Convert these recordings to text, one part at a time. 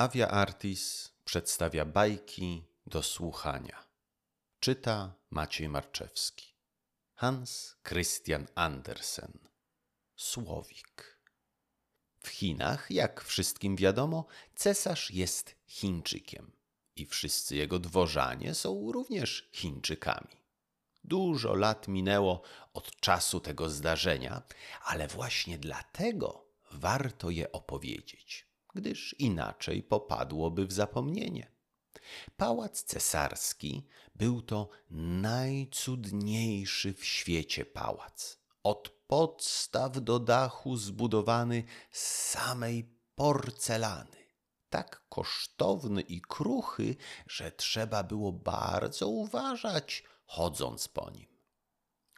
Avia Artis przedstawia bajki do słuchania. Czyta Maciej Marczewski. Hans Christian Andersen. Słowik. W Chinach, jak wszystkim wiadomo, cesarz jest Chińczykiem i wszyscy jego dworzanie są również Chińczykami. Dużo lat minęło od czasu tego zdarzenia, ale właśnie dlatego warto je opowiedzieć gdyż inaczej popadłoby w zapomnienie. Pałac cesarski był to najcudniejszy w świecie pałac. Od podstaw do dachu zbudowany z samej porcelany. Tak kosztowny i kruchy, że trzeba było bardzo uważać, chodząc po nim.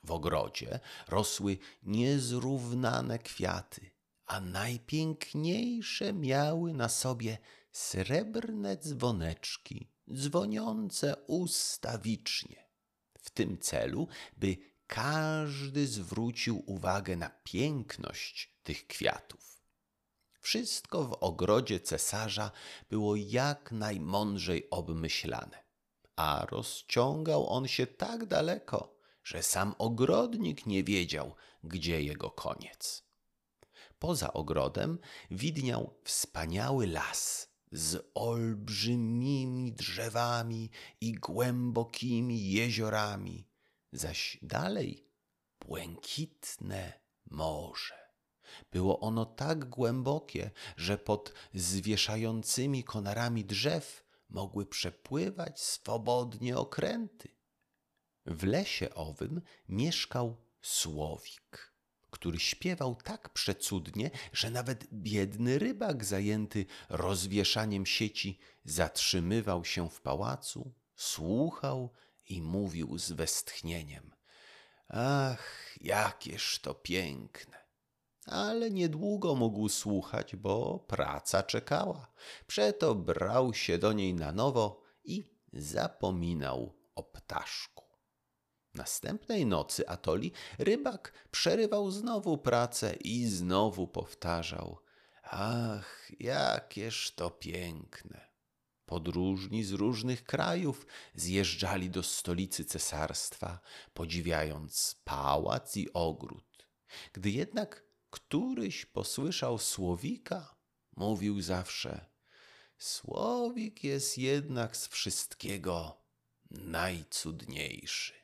W ogrodzie rosły niezrównane kwiaty, a najpiękniejsze miały na sobie srebrne dzwoneczki, dzwoniące ustawicznie. W tym celu, by każdy zwrócił uwagę na piękność tych kwiatów. Wszystko w ogrodzie cesarza było jak najmądrzej obmyślane, a rozciągał on się tak daleko, że sam ogrodnik nie wiedział, gdzie jego koniec. Poza ogrodem widniał wspaniały las z olbrzymimi drzewami i głębokimi jeziorami, zaś dalej błękitne morze. Było ono tak głębokie, że pod zwieszającymi konarami drzew mogły przepływać swobodnie okręty. W lesie owym mieszkał słowik który śpiewał tak przecudnie, że nawet biedny rybak zajęty rozwieszaniem sieci zatrzymywał się w pałacu, słuchał i mówił z westchnieniem. Ach, jakież to piękne! Ale niedługo mógł słuchać, bo praca czekała. Przeto brał się do niej na nowo i zapominał o ptaszku. Następnej nocy Atoli rybak przerywał znowu pracę i znowu powtarzał: Ach, jakież to piękne! Podróżni z różnych krajów zjeżdżali do stolicy cesarstwa, podziwiając pałac i ogród. Gdy jednak któryś posłyszał słowika, mówił zawsze: Słowik jest jednak z wszystkiego najcudniejszy.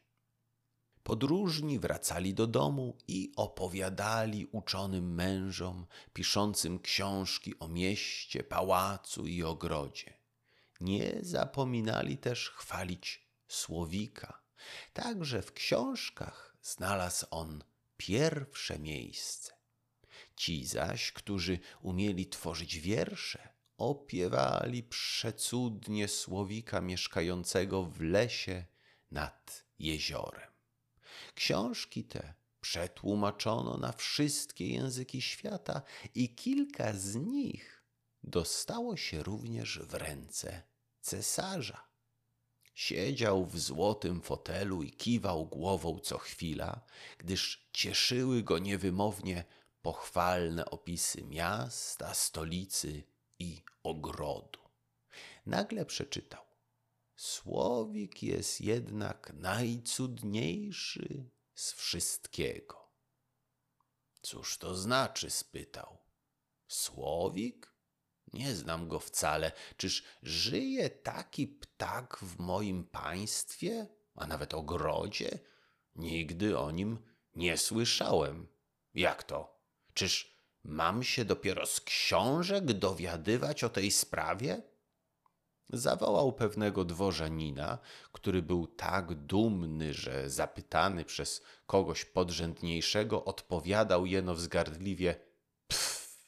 Podróżni wracali do domu i opowiadali uczonym mężom, piszącym książki o mieście, pałacu i ogrodzie. Nie zapominali też chwalić słowika. Także w książkach znalazł on pierwsze miejsce. Ci zaś, którzy umieli tworzyć wiersze, opiewali przecudnie słowika mieszkającego w lesie nad jeziorem. Książki te przetłumaczono na wszystkie języki świata i kilka z nich dostało się również w ręce cesarza. Siedział w złotym fotelu i kiwał głową co chwila, gdyż cieszyły go niewymownie pochwalne opisy miasta, stolicy i ogrodu. Nagle przeczytał. Słowik jest jednak najcudniejszy z wszystkiego. Cóż to znaczy? spytał. Słowik? Nie znam go wcale. Czyż żyje taki ptak w moim państwie, a nawet ogrodzie? Nigdy o nim nie słyszałem. Jak to? Czyż mam się dopiero z książek dowiadywać o tej sprawie? Zawołał pewnego dworzanina, który był tak dumny, że zapytany przez kogoś podrzędniejszego odpowiadał jeno wzgardliwie pff,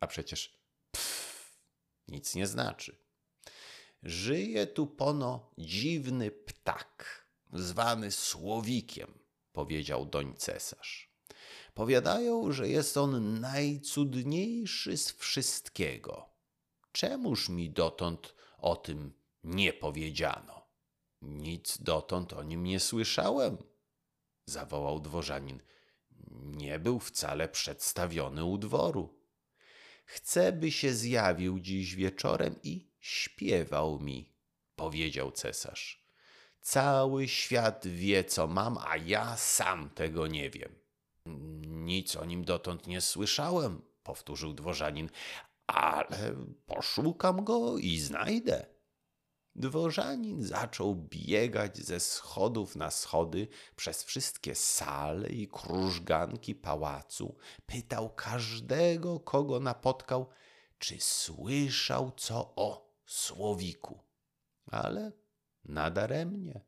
a przecież pff nic nie znaczy. Żyje tu pono dziwny ptak, zwany słowikiem, powiedział doń cesarz. Powiadają, że jest on najcudniejszy z wszystkiego. Czemuż mi dotąd o tym nie powiedziano. Nic dotąd o nim nie słyszałem, zawołał dworzanin. Nie był wcale przedstawiony u dworu. Chcę, by się zjawił dziś wieczorem i śpiewał mi, powiedział cesarz. Cały świat wie, co mam, a ja sam tego nie wiem. Nic o nim dotąd nie słyszałem, powtórzył dworzanin, ale poszukam go i znajdę. Dworzanin zaczął biegać ze schodów na schody przez wszystkie sale i krużganki pałacu. Pytał każdego, kogo napotkał, czy słyszał co o słowiku. Ale nadaremnie.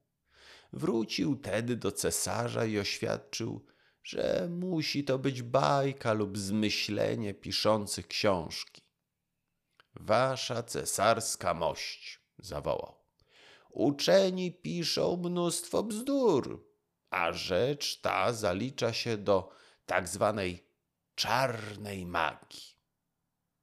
Wrócił tedy do cesarza i oświadczył, że musi to być bajka lub zmyślenie piszących książki. Wasza cesarska mość, zawołał. Uczeni piszą mnóstwo bzdur, a rzecz ta zalicza się do tak zwanej czarnej magii.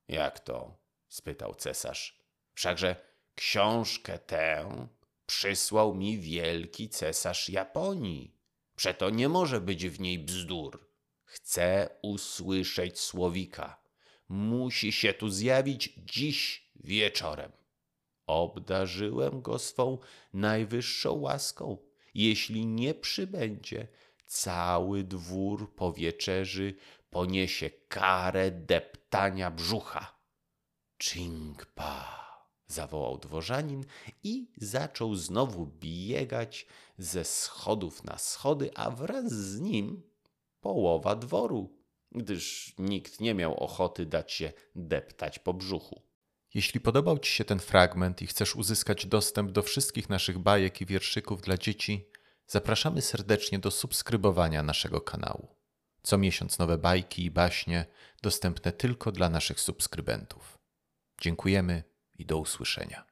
Jak to? spytał cesarz. Wszakże książkę tę przysłał mi wielki cesarz Japonii. Przeto nie może być w niej bzdur. Chcę usłyszeć słowika. Musi się tu zjawić dziś wieczorem. Obdarzyłem go swą najwyższą łaską. Jeśli nie przybędzie, cały dwór po wieczerzy poniesie karę deptania brzucha. Chingpa! zawołał dworzanin i zaczął znowu biegać ze schodów na schody, a wraz z nim połowa dworu, gdyż nikt nie miał ochoty dać się deptać po brzuchu. Jeśli podobał Ci się ten fragment i chcesz uzyskać dostęp do wszystkich naszych bajek i wierszyków dla dzieci, zapraszamy serdecznie do subskrybowania naszego kanału. Co miesiąc nowe bajki i baśnie dostępne tylko dla naszych subskrybentów. Dziękujemy i do usłyszenia.